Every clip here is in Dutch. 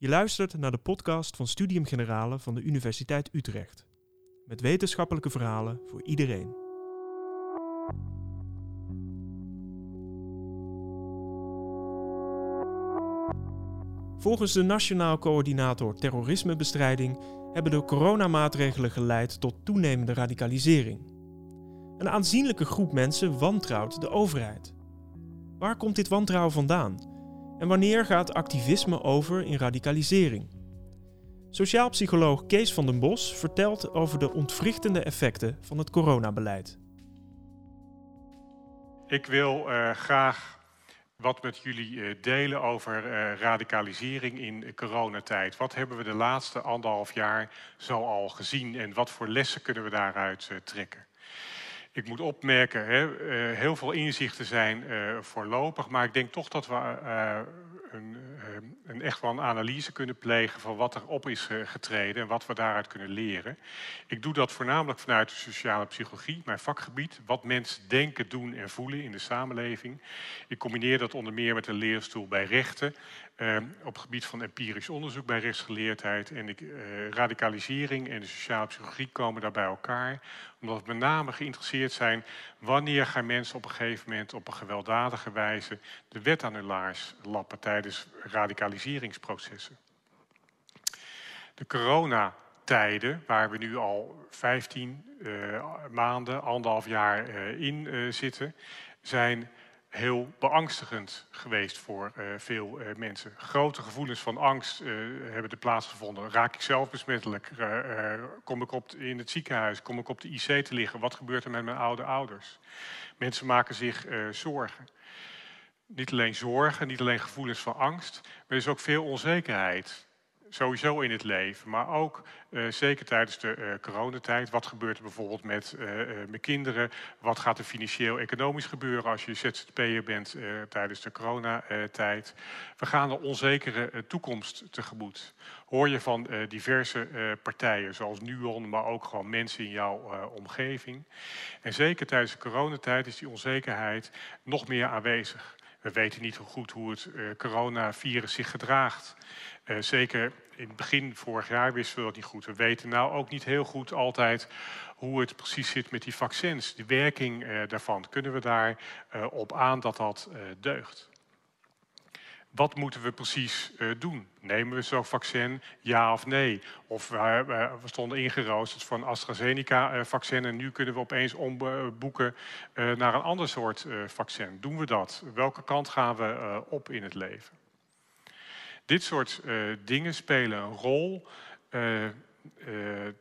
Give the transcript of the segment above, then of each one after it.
Je luistert naar de podcast van Studium Generale van de Universiteit Utrecht. Met wetenschappelijke verhalen voor iedereen. Volgens de Nationaal Coördinator Terrorismebestrijding hebben de coronamaatregelen geleid tot toenemende radicalisering. Een aanzienlijke groep mensen wantrouwt de overheid. Waar komt dit wantrouwen vandaan? En wanneer gaat activisme over in radicalisering? Sociaal psycholoog Kees van den Bos vertelt over de ontwrichtende effecten van het coronabeleid. Ik wil uh, graag wat met jullie uh, delen over uh, radicalisering in coronatijd. Wat hebben we de laatste anderhalf jaar zo al gezien en wat voor lessen kunnen we daaruit trekken? Ik moet opmerken, hè, uh, heel veel inzichten zijn uh, voorlopig, maar ik denk toch dat we uh, een, een, echt wel een analyse kunnen plegen van wat er op is getreden en wat we daaruit kunnen leren. Ik doe dat voornamelijk vanuit de sociale psychologie, mijn vakgebied, wat mensen denken, doen en voelen in de samenleving. Ik combineer dat onder meer met een leerstoel bij rechten, uh, op het gebied van empirisch onderzoek bij rechtsgeleerdheid. En de uh, radicalisering en de sociale psychologie komen daar bij elkaar. Omdat we met name geïnteresseerd zijn wanneer gaan mensen op een gegeven moment op een gewelddadige wijze de wet aan hun laars lappen tijdens radicaliseringsprocessen. De coronatijden, waar we nu al 15 uh, maanden, anderhalf jaar uh, in zitten, zijn heel beangstigend geweest voor uh, veel uh, mensen. Grote gevoelens van angst uh, hebben er plaatsgevonden. Raak ik zelf besmettelijk? kom ik op in het ziekenhuis? Kom ik op de IC te liggen? Wat gebeurt er met mijn oude ouders? Mensen maken zich zorgen. Niet alleen zorgen, niet alleen gevoelens van angst, maar er is ook veel onzekerheid sowieso in het leven, maar ook uh, zeker tijdens de uh, coronatijd. Wat gebeurt er bijvoorbeeld met uh, mijn kinderen? Wat gaat er financieel-economisch gebeuren als je ZZP'er bent tijdens de coronatijd? We gaan een onzekere toekomst tegemoet. Hoor je van diverse partijen, zoals Nuon, maar ook gewoon mensen in jouw omgeving. En zeker tijdens de coronatijd is die onzekerheid nog meer aanwezig. We weten niet goed hoe het uh, coronavirus zich gedraagt. Uh, zeker in het begin vorig jaar wisten we dat niet goed. We weten nou ook niet heel goed altijd hoe het precies zit met die vaccins. De werking uh, daarvan. Kunnen we daar op aan dat dat deugt? Wat moeten we precies uh, doen? Nemen we zo'n vaccin, ja of nee? Of we stonden ingeroosterd voor een AstraZeneca-vaccin en nu kunnen we opeens omboeken uh, naar een ander soort vaccin. Doen we dat? Welke kant gaan we op in het leven? Dit soort dingen spelen een rol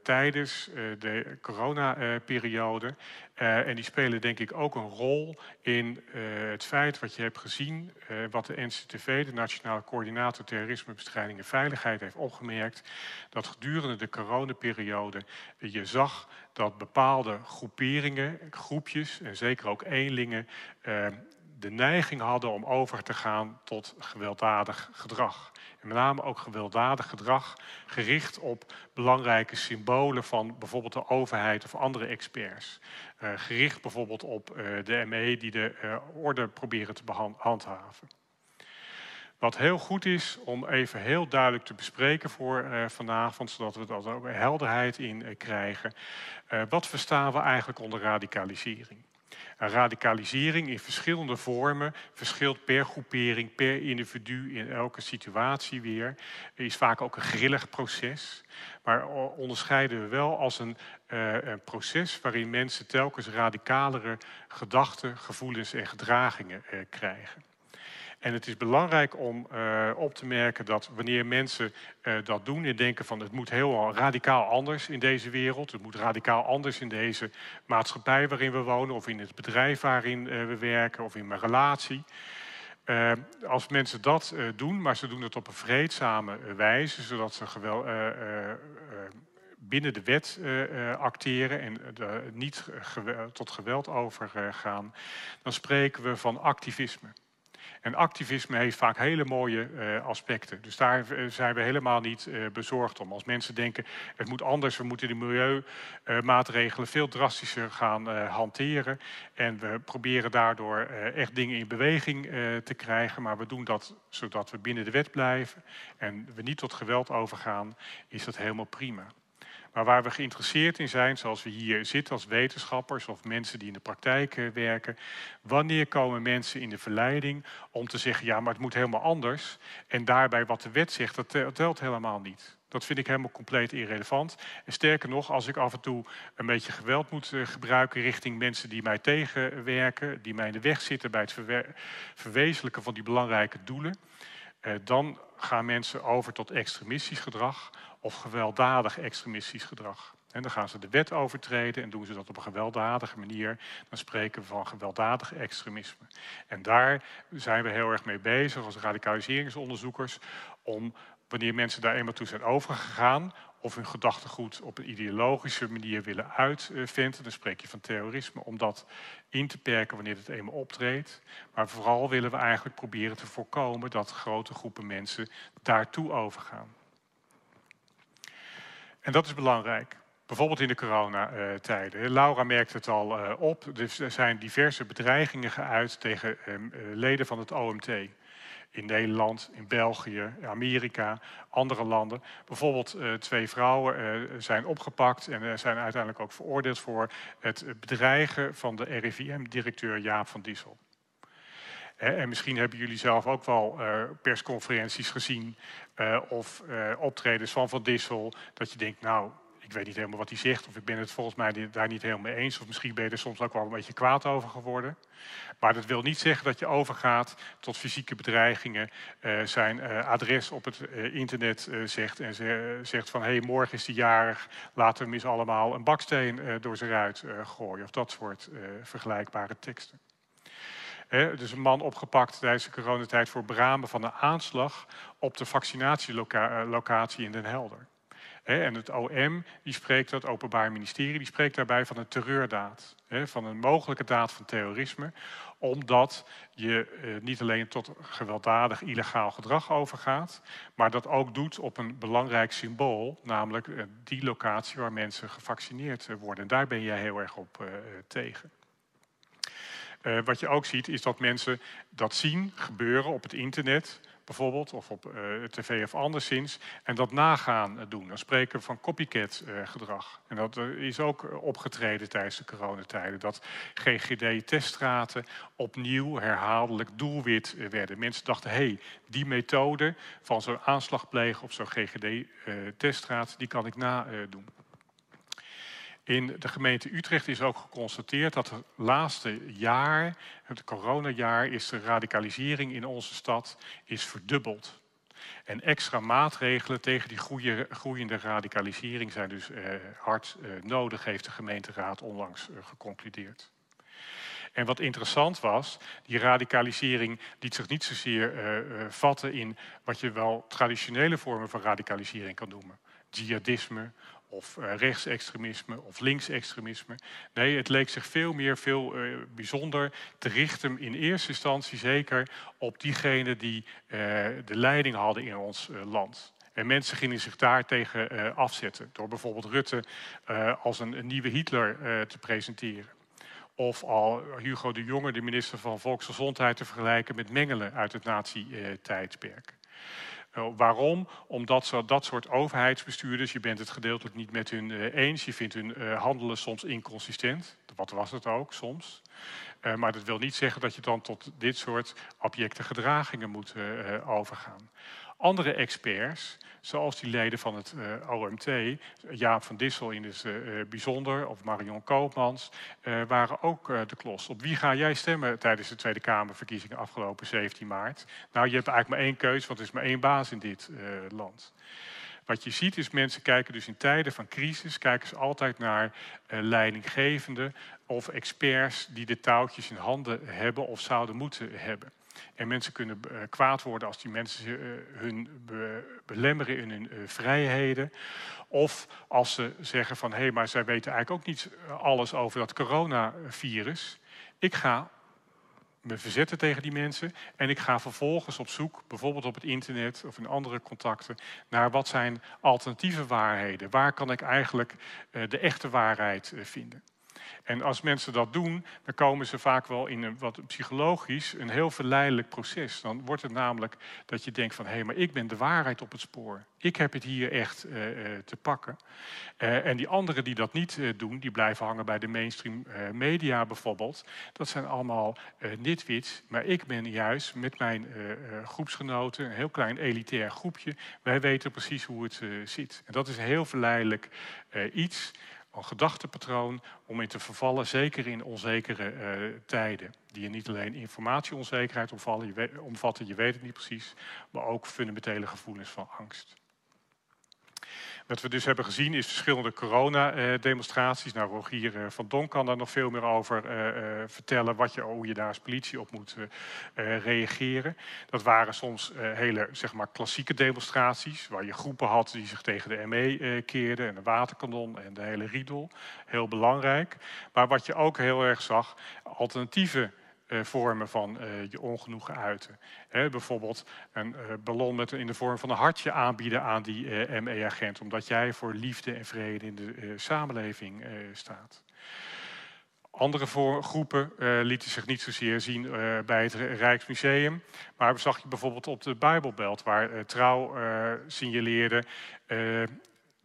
tijdens uh, de coronaperiode. Uh, en die spelen denk ik ook een rol in het feit wat je hebt gezien, wat de NCTV, de Nationale Coördinator Terrorismebestrijding en Veiligheid, heeft opgemerkt. Dat gedurende de coronaperiode je zag dat bepaalde groeperingen, groepjes en zeker ook eenlingen de neiging hadden om over te gaan tot gewelddadig gedrag. En met name ook gewelddadig gedrag gericht op belangrijke symbolen van bijvoorbeeld de overheid of andere experts. Uh, gericht bijvoorbeeld op uh, de ME die de uh, orde proberen te handhaven. Wat heel goed is om even heel duidelijk te bespreken voor uh, vanavond, zodat we er ook helderheid in krijgen. Uh, wat verstaan we eigenlijk onder radicalisering? Radicalisering in verschillende vormen verschilt per groepering, per individu in elke situatie weer. Is vaak ook een grillig proces. Maar onderscheiden we wel als een, uh, een proces waarin mensen telkens radicalere gedachten, gevoelens en gedragingen uh, krijgen. En het is belangrijk om uh, op te merken dat wanneer mensen uh, dat doen en denken van het moet heel radicaal anders in deze wereld, het moet radicaal anders in deze maatschappij waarin we wonen of in het bedrijf waarin uh, we werken of in mijn relatie. als mensen dat doen, maar ze doen het op een vreedzame wijze, zodat ze gewel, binnen de wet acteren en niet tot geweld overgaan, dan spreken we van activisme. En activisme heeft vaak hele mooie uh, aspecten. Dus daar zijn we helemaal niet uh, bezorgd om. Als mensen denken, het moet anders, we moeten de milieumaatregelen veel drastischer gaan hanteren. En we proberen daardoor echt dingen in beweging te krijgen. Maar we doen dat zodat we binnen de wet blijven en we niet tot geweld overgaan, is dat helemaal prima. Maar waar we geïnteresseerd in zijn, zoals we hier zitten als wetenschappers of mensen die in de praktijk eh, werken, wanneer komen mensen in de verleiding om te zeggen, ja, maar het moet helemaal anders. En daarbij wat de wet zegt, dat telt helemaal niet. Dat vind ik helemaal compleet irrelevant. En sterker nog, als ik af en toe een beetje geweld moet eh, gebruiken richting mensen die mij tegenwerken, die mij in de weg zitten bij het verwezenlijken van die belangrijke doelen, eh, dan gaan mensen over tot extremistisch gedrag of gewelddadig extremistisch gedrag. En dan gaan ze de wet overtreden en doen ze dat op een gewelddadige manier. Dan spreken we van gewelddadig extremisme. En daar zijn we heel erg mee bezig als radicaliseringsonderzoekers. Om wanneer mensen daar eenmaal toe zijn overgegaan, of hun gedachtegoed op een ideologische manier willen uitvinden, dan spreek je van terrorisme, om dat in te perken wanneer het eenmaal optreedt. Maar vooral willen we eigenlijk proberen te voorkomen dat grote groepen mensen daartoe overgaan. En dat is belangrijk. Bijvoorbeeld in de coronatijden. Laura merkt het al eh, op. Er zijn diverse bedreigingen geuit tegen ehm, eh, leden van het OMT. In Nederland, in België, Amerika, andere landen. Bijvoorbeeld uh, twee vrouwen uh, zijn opgepakt en zijn uiteindelijk ook veroordeeld voor het bedreigen van de RIVM-directeur Jaap van Dissel. En misschien hebben jullie zelf ook wel persconferenties gezien of optredens van Van Dissel, dat je denkt, nou, ik weet niet helemaal wat hij zegt, of ik ben het volgens mij daar niet helemaal mee eens, of misschien ben je er soms ook wel een beetje kwaad over geworden. Maar dat wil niet zeggen dat je overgaat tot fysieke bedreigingen, uh, zijn uh, adres op het uh, internet zegt en zegt van hé, hey, morgen is hij jarig, laten we hem eens allemaal een baksteen door zijn ruit gooien, of dat soort vergelijkbare teksten. dus een man opgepakt tijdens de coronatijd voor beramen van een aanslag op de vaccinatielocatie in Den Helder. En het OM die spreekt, dat Openbaar Ministerie, die spreekt daarbij van een terreurdaad. Van een mogelijke daad van terrorisme. Omdat je eh, niet alleen tot gewelddadig illegaal gedrag overgaat. Maar dat ook doet op een belangrijk symbool. Namelijk eh, die locatie waar mensen gevaccineerd worden. En daar ben jij heel erg op tegen. Wat je ook ziet is dat mensen dat zien gebeuren op het internet bijvoorbeeld, of op uh, tv of anderszins, en dat nagaan doen. Dan spreken we van copycat uh, gedrag. En dat is ook opgetreden tijdens de coronatijden. Dat GGD-teststraten opnieuw herhaaldelijk doelwit werden. Mensen dachten, hé, hey, die methode van zo'n aanslag plegen op zo'n GGD-teststraat, die kan ik nadoen. In de gemeente Utrecht is ook geconstateerd dat het laatste jaar, het coronajaar, is de radicalisering in onze stad is verdubbeld. En extra maatregelen tegen die groeiende radicalisering zijn dus eh, hard eh, nodig, heeft de gemeenteraad onlangs eh, geconcludeerd. En wat interessant was, die radicalisering liet zich niet zozeer uh, vatten in wat je wel traditionele vormen van radicalisering kan noemen. Jihadisme of uh, rechtsextremisme of linksextremisme. Nee, het leek zich veel meer, veel bijzonder te richten in eerste instantie zeker op diegenen die de leiding hadden in ons land. En mensen gingen zich daartegen afzetten door bijvoorbeeld Rutte als een, een, nieuwe Hitler te presenteren. Of al Hugo de Jonge, de minister van Volksgezondheid, te vergelijken met Mengelen uit het nazi-tijdperk. Nou, waarom? Omdat dat soort overheidsbestuurders, je bent het gedeeltelijk niet met hun uh, eens, je vindt hun uh, handelen soms inconsistent. Wat was het ook soms? Uh, maar dat wil niet zeggen dat je dan tot dit soort objecte gedragingen moet overgaan. Andere experts, zoals die leden van het uh, OMT, Jaap van Dissel in het uh, bijzonder, of Marion Koopmans, uh, waren ook de klos. Op wie ga jij stemmen tijdens de Tweede Kamerverkiezingen afgelopen 17 maart? Nou, je hebt eigenlijk maar één keus, want er is maar één baas in dit land. Wat je ziet is mensen kijken dus in tijden van crisis, kijken ze altijd naar leidinggevenden of experts die de touwtjes in handen hebben of zouden moeten hebben. En mensen kunnen uh, kwaad worden als die mensen uh, hun be belemmeren in hun uh, vrijheden. Of als ze zeggen van hé, hey, maar zij weten eigenlijk ook niet alles over dat coronavirus. Ik ga me verzetten tegen die mensen. En ik ga vervolgens op zoek, bijvoorbeeld op het internet of in andere contacten, naar wat zijn alternatieve waarheden. Waar kan ik eigenlijk de echte waarheid vinden? En als mensen dat doen, dan komen ze vaak wel in een wat psychologisch een heel verleidelijk proces. Dan wordt het namelijk dat je denkt van hé, hey, maar ik ben de waarheid op het spoor. Ik heb het hier echt uh, te pakken. Uh, en die anderen die dat niet doen, die blijven hangen bij de mainstream media bijvoorbeeld. Dat zijn allemaal nitwits. Maar ik ben juist met mijn groepsgenoten, een heel klein elitair groepje, wij weten precies hoe het zit. En dat is een heel verleidelijk iets een gedachtepatroon om in te vervallen, zeker in onzekere uh, tijden. Die je niet alleen informatieonzekerheid omvallen, je omvatten, je weet het niet precies, maar ook fundamentele gevoelens van angst. Wat we dus hebben gezien is verschillende coronademonstraties. Nou, Rogier eh, van Donk kan daar nog veel meer over uh, vertellen wat je, hoe je daar als politie op moet reageren. Dat waren soms hele zeg maar, klassieke demonstraties, waar je groepen had die zich tegen de ME keerden en de waterkanon en de hele riedel. Heel belangrijk. Maar wat je ook heel erg zag, alternatieve vormen van uh, je ongenoegen uiten. Bijvoorbeeld een uh, ballon met, in de vorm van een hartje aanbieden aan die ME-agent, omdat jij voor liefde en vrede in de samenleving staat. Andere groepen lieten zich niet zozeer zien bij het Rijksmuseum, maar zag je bijvoorbeeld op de Bijbelbelt, waar Trouw signaleerde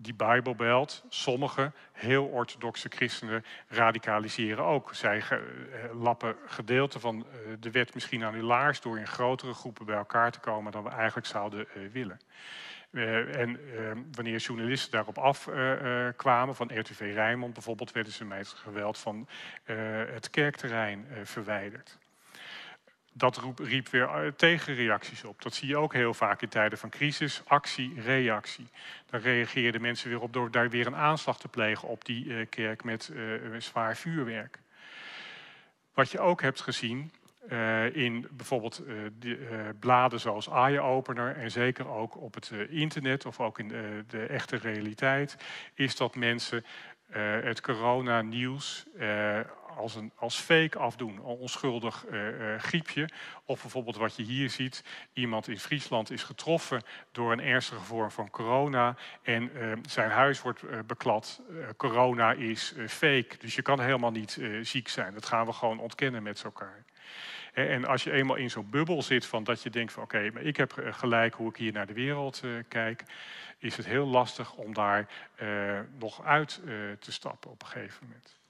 die Bijbelbelt, sommige heel orthodoxe christenen radicaliseren ook. Zij eh, lappen gedeelten van eh, de wet misschien aan hun laars door in grotere groepen bij elkaar te komen dan we eigenlijk zouden eh, willen. en wanneer journalisten daarop afkwamen, van RTV Rijnmond bijvoorbeeld, werden ze met geweld van het kerkterrein verwijderd dat riep weer eh, tegenreacties op. Dat zie je ook heel vaak in tijden van crisis. Actie, reactie. Daar reageerden mensen weer op door daar weer een aanslag te plegen op die uh, kerk met uh, zwaar vuurwerk. Wat je ook hebt gezien in bijvoorbeeld de, bladen zoals Eye Opener en zeker ook op het internet of ook in de echte realiteit, is dat mensen het corona-nieuws als, een, als fake afdoen, een onschuldig uh, uh, griepje. Of bijvoorbeeld wat je hier ziet, iemand in Friesland is getroffen door een ernstige vorm van corona en uh, zijn huis wordt beklad. corona is fake, dus je kan helemaal niet ziek zijn. Dat gaan we gewoon ontkennen met elkaar. En als je eenmaal in zo'n bubbel zit van dat je denkt van oké, maar ik heb gelijk hoe ik hier naar de wereld kijk, is het heel lastig om daar nog uit te stappen op een gegeven moment.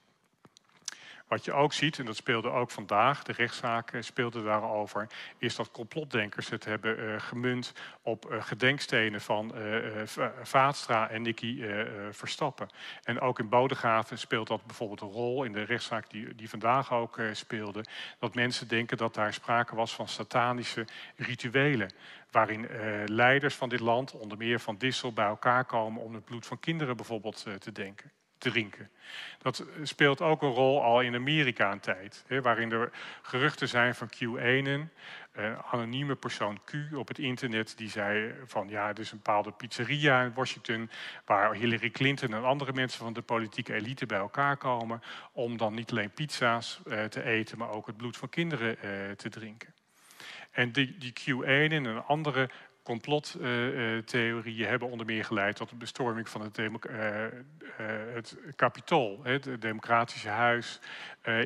Wat je ook ziet, en dat speelde ook vandaag, de rechtszaak speelde daarover, is dat complotdenkers het hebben uh, gemunt op uh, gedenkstenen van uh, Vaatstra en Nicky Verstappen. En ook in Bodegraven speelt dat bijvoorbeeld een rol in de rechtszaak die, die vandaag ook speelde, dat mensen denken dat daar sprake was van satanische rituelen waarin leiders van dit land, onder meer van Dissel, bij elkaar komen om het bloed van kinderen bijvoorbeeld te denken drinken. Dat speelt ook een rol al in Amerika een tijd, hè, waarin er geruchten zijn van QAnon, een anonieme persoon Q op het internet, die zei van ja, er is een bepaalde pizzeria in Washington waar Hillary Clinton en andere mensen van de politieke elite bij elkaar komen om dan niet alleen pizza's uh, te eten, maar ook het bloed van kinderen uh, te drinken. En die, die QAnon en andere complottheorieën hebben onder meer geleid tot de bestorming van het, uh, het Capitool, het Democratische Huis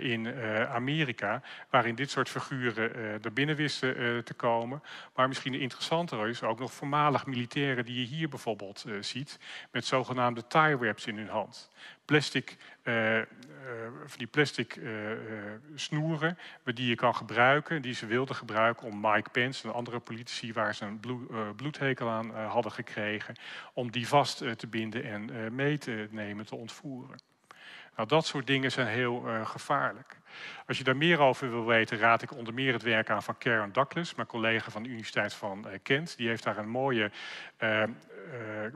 in Amerika, waarin dit soort figuren er binnen wisten te komen. Maar misschien interessanter is ook nog voormalig militairen die je hier bijvoorbeeld ziet, met zogenaamde tie wraps in hun hand. Plastic van die plastic uh, snoeren die je kan gebruiken, die ze wilden gebruiken om Mike Pence en andere politici waar ze een bloed, bloedhekel aan hadden gekregen, om die vast te binden en mee te nemen, te ontvoeren. Nou, dat soort dingen zijn heel gevaarlijk. Als je daar meer over wil weten, raad ik onder meer het werk aan van Karen Douglas, mijn collega van de Universiteit van Kent. Die heeft daar een mooie uh,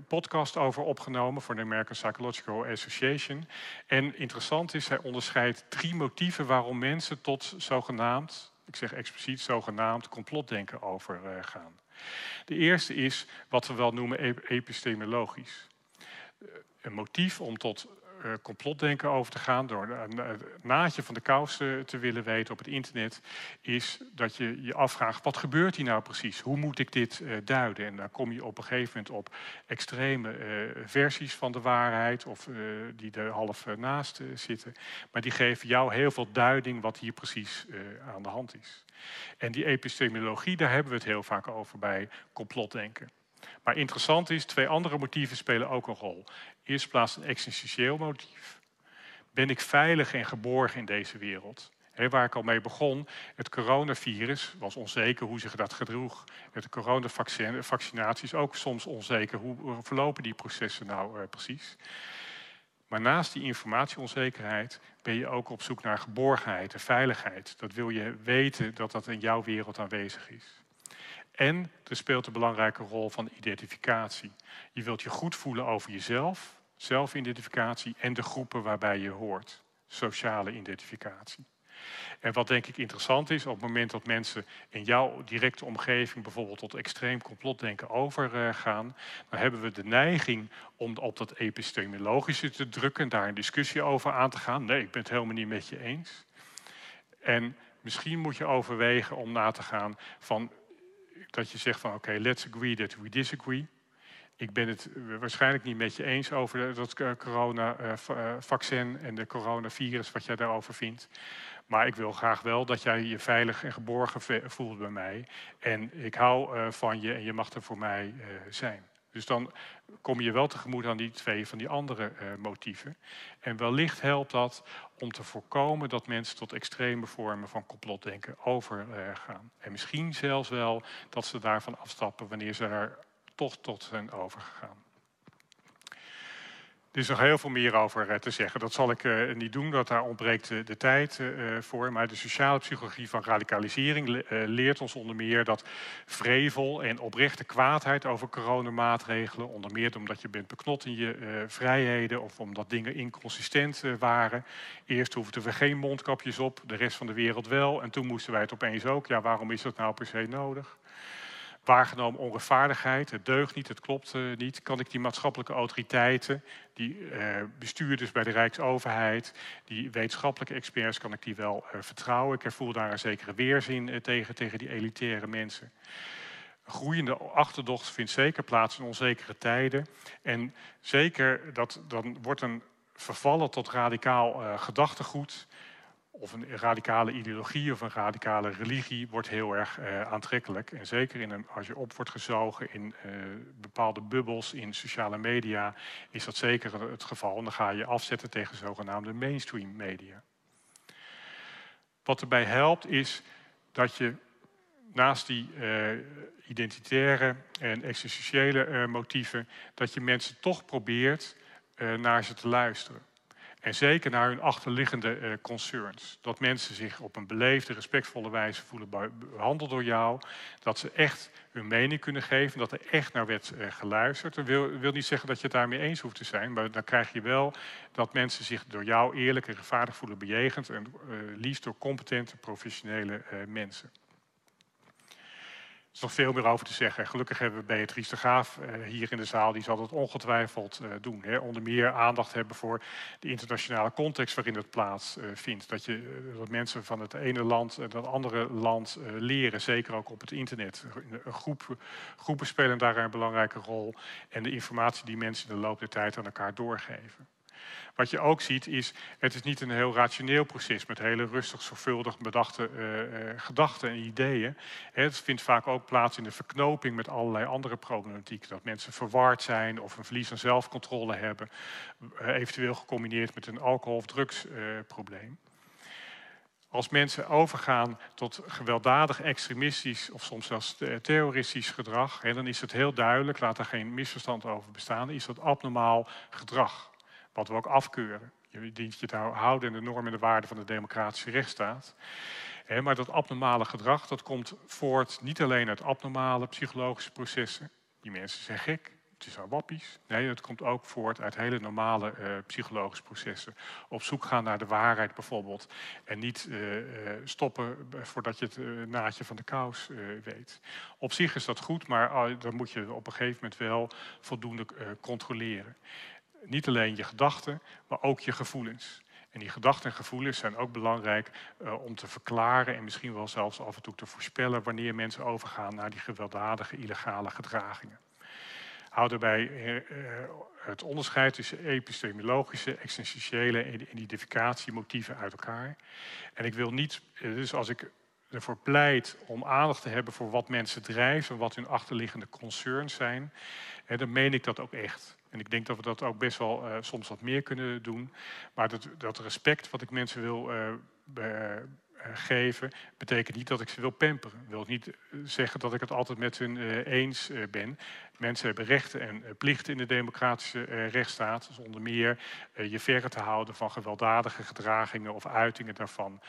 podcast over opgenomen voor de American Psychological Association. En interessant is, hij onderscheidt drie motieven waarom mensen tot zogenaamd, ik zeg expliciet zogenaamd, complotdenken overgaan. De eerste is wat we wel noemen epistemologisch. Een motief om tot uh, complotdenken over te gaan, door een, naadje van de kous te willen weten op het internet, is dat je je afvraagt, wat gebeurt hier nou precies? Hoe moet ik dit duiden? En dan kom je op een gegeven moment op extreme versies van de waarheid, of die er half naast zitten. Maar die geven jou heel veel duiding wat hier precies aan de hand is. En die epistemologie, daar hebben we het heel vaak over bij complotdenken. Maar interessant is, twee andere motieven spelen ook een rol. Eerst plaats een existentieel motief. Ben ik veilig en geborgen in deze wereld? waar ik al mee begon, het coronavirus was onzeker hoe zich dat gedroeg. Het coronavaccinatie is ook soms onzeker. Hoe verlopen die processen nou uh, precies? Maar naast die informatieonzekerheid ben je ook op zoek naar geborgenheid en veiligheid. Dat wil je weten dat dat in jouw wereld aanwezig is. En er speelt een belangrijke rol van identificatie. Je wilt je goed voelen over jezelf, zelfidentificatie en de groepen waarbij je hoort. Sociale identificatie. En wat denk ik interessant is, op het moment dat mensen in jouw directe omgeving bijvoorbeeld tot extreem complotdenken overgaan, dan hebben we de neiging om op dat epistemologische te drukken, daar een discussie over aan te gaan. Nee, ik ben het helemaal niet met je eens. En misschien moet je overwegen om na te gaan van dat je zegt van oké, let's agree that we disagree. Ik ben het waarschijnlijk niet met je eens over dat corona-vaccin en de coronavirus, wat jij daarover vindt. Maar ik wil graag wel dat jij je veilig en geborgen voelt bij mij. En ik hou van je en je mag er voor mij zijn. Dus dan kom je wel tegemoet aan die twee van die andere motieven. En wellicht helpt dat om te voorkomen dat mensen tot extreme vormen van complotdenken overgaan. en misschien zelfs wel dat ze daarvan afstappen wanneer ze er toch tot zijn overgegaan. Er is nog heel veel meer over eh, te zeggen. Dat zal ik uh, niet doen, want daar ontbreekt uh, de tijd voor. Maar de sociale psychologie van radicalisering leert ons onder meer dat vrevel en oprechte kwaadheid over coronamaatregelen, onder meer omdat je bent beknot in je vrijheden of omdat dingen inconsistent waren. Eerst hoefden we geen mondkapjes op, de rest van de wereld wel. En toen moesten wij het opeens ook. Ja, waarom is dat nou per se nodig? Waargenomen onrechtvaardigheid. Het deugt niet, het klopt uh, niet. Kan ik die maatschappelijke autoriteiten, die uh, bestuurders bij de Rijksoverheid, die wetenschappelijke experts, kan ik die wel uh, vertrouwen? Ik voel daar een zekere weerzin tegen, tegen die elitaire mensen. Groeiende achterdocht vindt zeker plaats in onzekere tijden. En zeker dat dan wordt een vervallen tot radicaal gedachtegoed of een radicale ideologie of een radicale religie wordt heel erg uh, aantrekkelijk. En zeker in een, als je op wordt gezogen in uh, bepaalde bubbels in sociale media, is dat zeker het geval. En dan ga je afzetten tegen zogenaamde mainstream media. Wat erbij helpt is dat je naast die uh, identitaire en existentiële motieven, dat je mensen toch probeert naar ze te luisteren. En zeker naar hun achterliggende uh, concerns. Dat mensen zich op een beleefde, respectvolle wijze voelen behandeld door jou. Dat ze echt hun mening kunnen geven. Dat er echt naar werd uh, geluisterd. Dat wil, wil, niet zeggen dat je het daarmee eens hoeft te zijn. Maar dan krijg je wel dat mensen zich door jou eerlijk en rechtvaardig voelen bejegend. En uh, liefst door competente, professionele mensen. Er is nog veel meer over te zeggen. Gelukkig hebben we Beatrice de Graaf uh, hier in de zaal. Die zal dat ongetwijfeld uh, doen. Onder meer aandacht hebben voor de internationale context waarin het plaatsvindt. Uh, dat, je, dat mensen van het ene land en dat andere land leren. Zeker ook op het internet. Een groep, groepen spelen daar een belangrijke rol. En de informatie die mensen in de loop der tijd aan elkaar doorgeven. Wat je ook ziet is, het is niet een heel rationeel proces met hele rustig, zorgvuldig bedachte uh, uh, gedachten en ideeën. Het vindt vaak ook plaats in de verknoping met allerlei andere problematiek. Dat mensen verward zijn of een verlies aan zelfcontrole hebben, uh, eventueel gecombineerd met een alcohol- of drugsprobleem. Als mensen overgaan tot gewelddadig extremistisch of soms zelfs terroristisch gedrag, dan is het heel duidelijk, laat er geen misverstand over bestaan, is dat abnormaal gedrag. Wat we ook afkeuren. Je dient je te houden in de normen en de waarden van de democratische rechtsstaat. Maar dat abnormale gedrag, dat komt voort niet alleen uit abnormale psychologische processen. Die mensen zijn gek, het is wappies. Nee, het komt ook voort uit hele normale uh, psychologische processen. Op zoek gaan naar de waarheid bijvoorbeeld. En niet uh, stoppen voordat je het naadje van de kous weet. Op zich is dat goed, maar dan moet je op een gegeven moment wel voldoende controleren niet alleen je gedachten, maar ook je gevoelens. En die gedachten en gevoelens zijn ook belangrijk uh, om te verklaren en misschien wel zelfs af en toe te voorspellen wanneer mensen overgaan naar die gewelddadige illegale gedragingen. Hou daarbij uh, het onderscheid tussen epistemologische, existentiële en identificatiemotieven uit elkaar. En ik wil niet, dus als ik ervoor pleit om aandacht te hebben voor wat mensen drijven, wat hun achterliggende concerns zijn, dan meen ik dat ook echt. En ik denk dat we dat ook best wel uh, soms wat meer kunnen doen. Maar dat, dat respect wat ik mensen wil be, uh, geven, betekent niet dat ik ze wil pamperen. Wil niet zeggen dat ik het altijd met hun eens ben. Mensen hebben rechten en plichten in de democratische rechtsstaat. Dus onder meer je verre te houden van gewelddadige gedragingen of uitingen daarvan.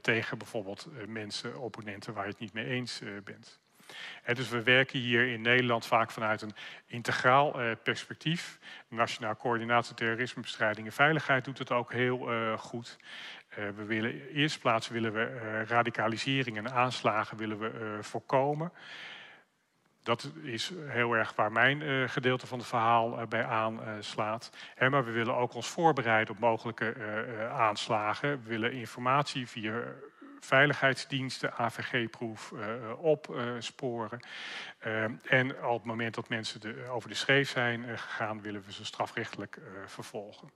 tegen bijvoorbeeld mensen, opponenten waar je het niet mee eens bent dus we werken hier in Nederland vaak vanuit een integraal uh, perspectief. Nationaal Coördinatie Terrorismebestrijding en Veiligheid doet het ook heel uh, goed. Uh, we willen, in eerste plaats willen we radicalisering en aanslagen willen we, voorkomen. Dat is heel erg waar mijn gedeelte van het verhaal bij aanslaat. maar we willen ook ons voorbereiden op mogelijke aanslagen. We willen informatie via veiligheidsdiensten, AVG-proef uh, opsporen. Uh, en op het moment dat mensen over de schreef zijn gegaan, willen we ze strafrechtelijk vervolgen.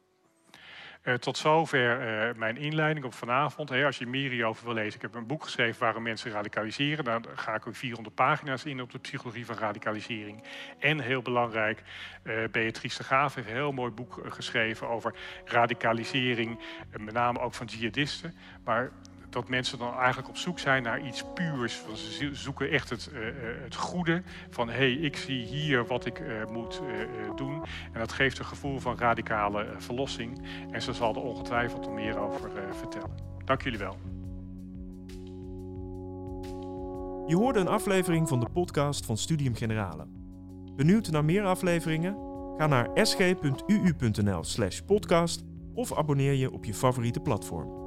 Tot zover mijn inleiding op vanavond. Als je meer hierover wil lezen, ik heb een boek geschreven waarom mensen radicaliseren. Daar ga ik ook 400 pagina's in op de psychologie van radicalisering. En heel belangrijk, Beatrice de Graaf heeft een heel mooi boek geschreven over radicalisering. met name ook van jihadisten. Maar dat mensen dan eigenlijk op zoek zijn naar iets puurs. Ze zoeken echt het, uh, het goede van hé, hey, ik zie hier wat ik uh, moet doen. En dat geeft een gevoel van radicale verlossing. En ze zal er ongetwijfeld meer over vertellen. Dank jullie wel. Je hoorde een aflevering van de podcast van Studium Generale. Benieuwd naar meer afleveringen? Ga naar sg.uu.nl/podcast of abonneer je op je favoriete platform.